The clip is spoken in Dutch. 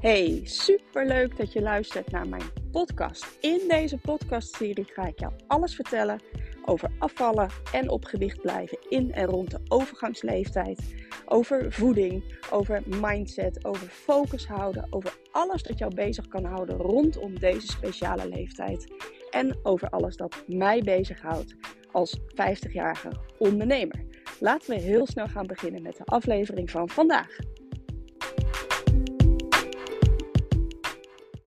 Hey, superleuk dat je luistert naar mijn podcast. In deze podcastserie ga ik jou alles vertellen over afvallen en op gewicht blijven in en rond de overgangsleeftijd. Over voeding, over mindset, over focus houden, over alles dat jou bezig kan houden rondom deze speciale leeftijd. En over alles dat mij bezighoudt als 50-jarige ondernemer. Laten we heel snel gaan beginnen met de aflevering van vandaag.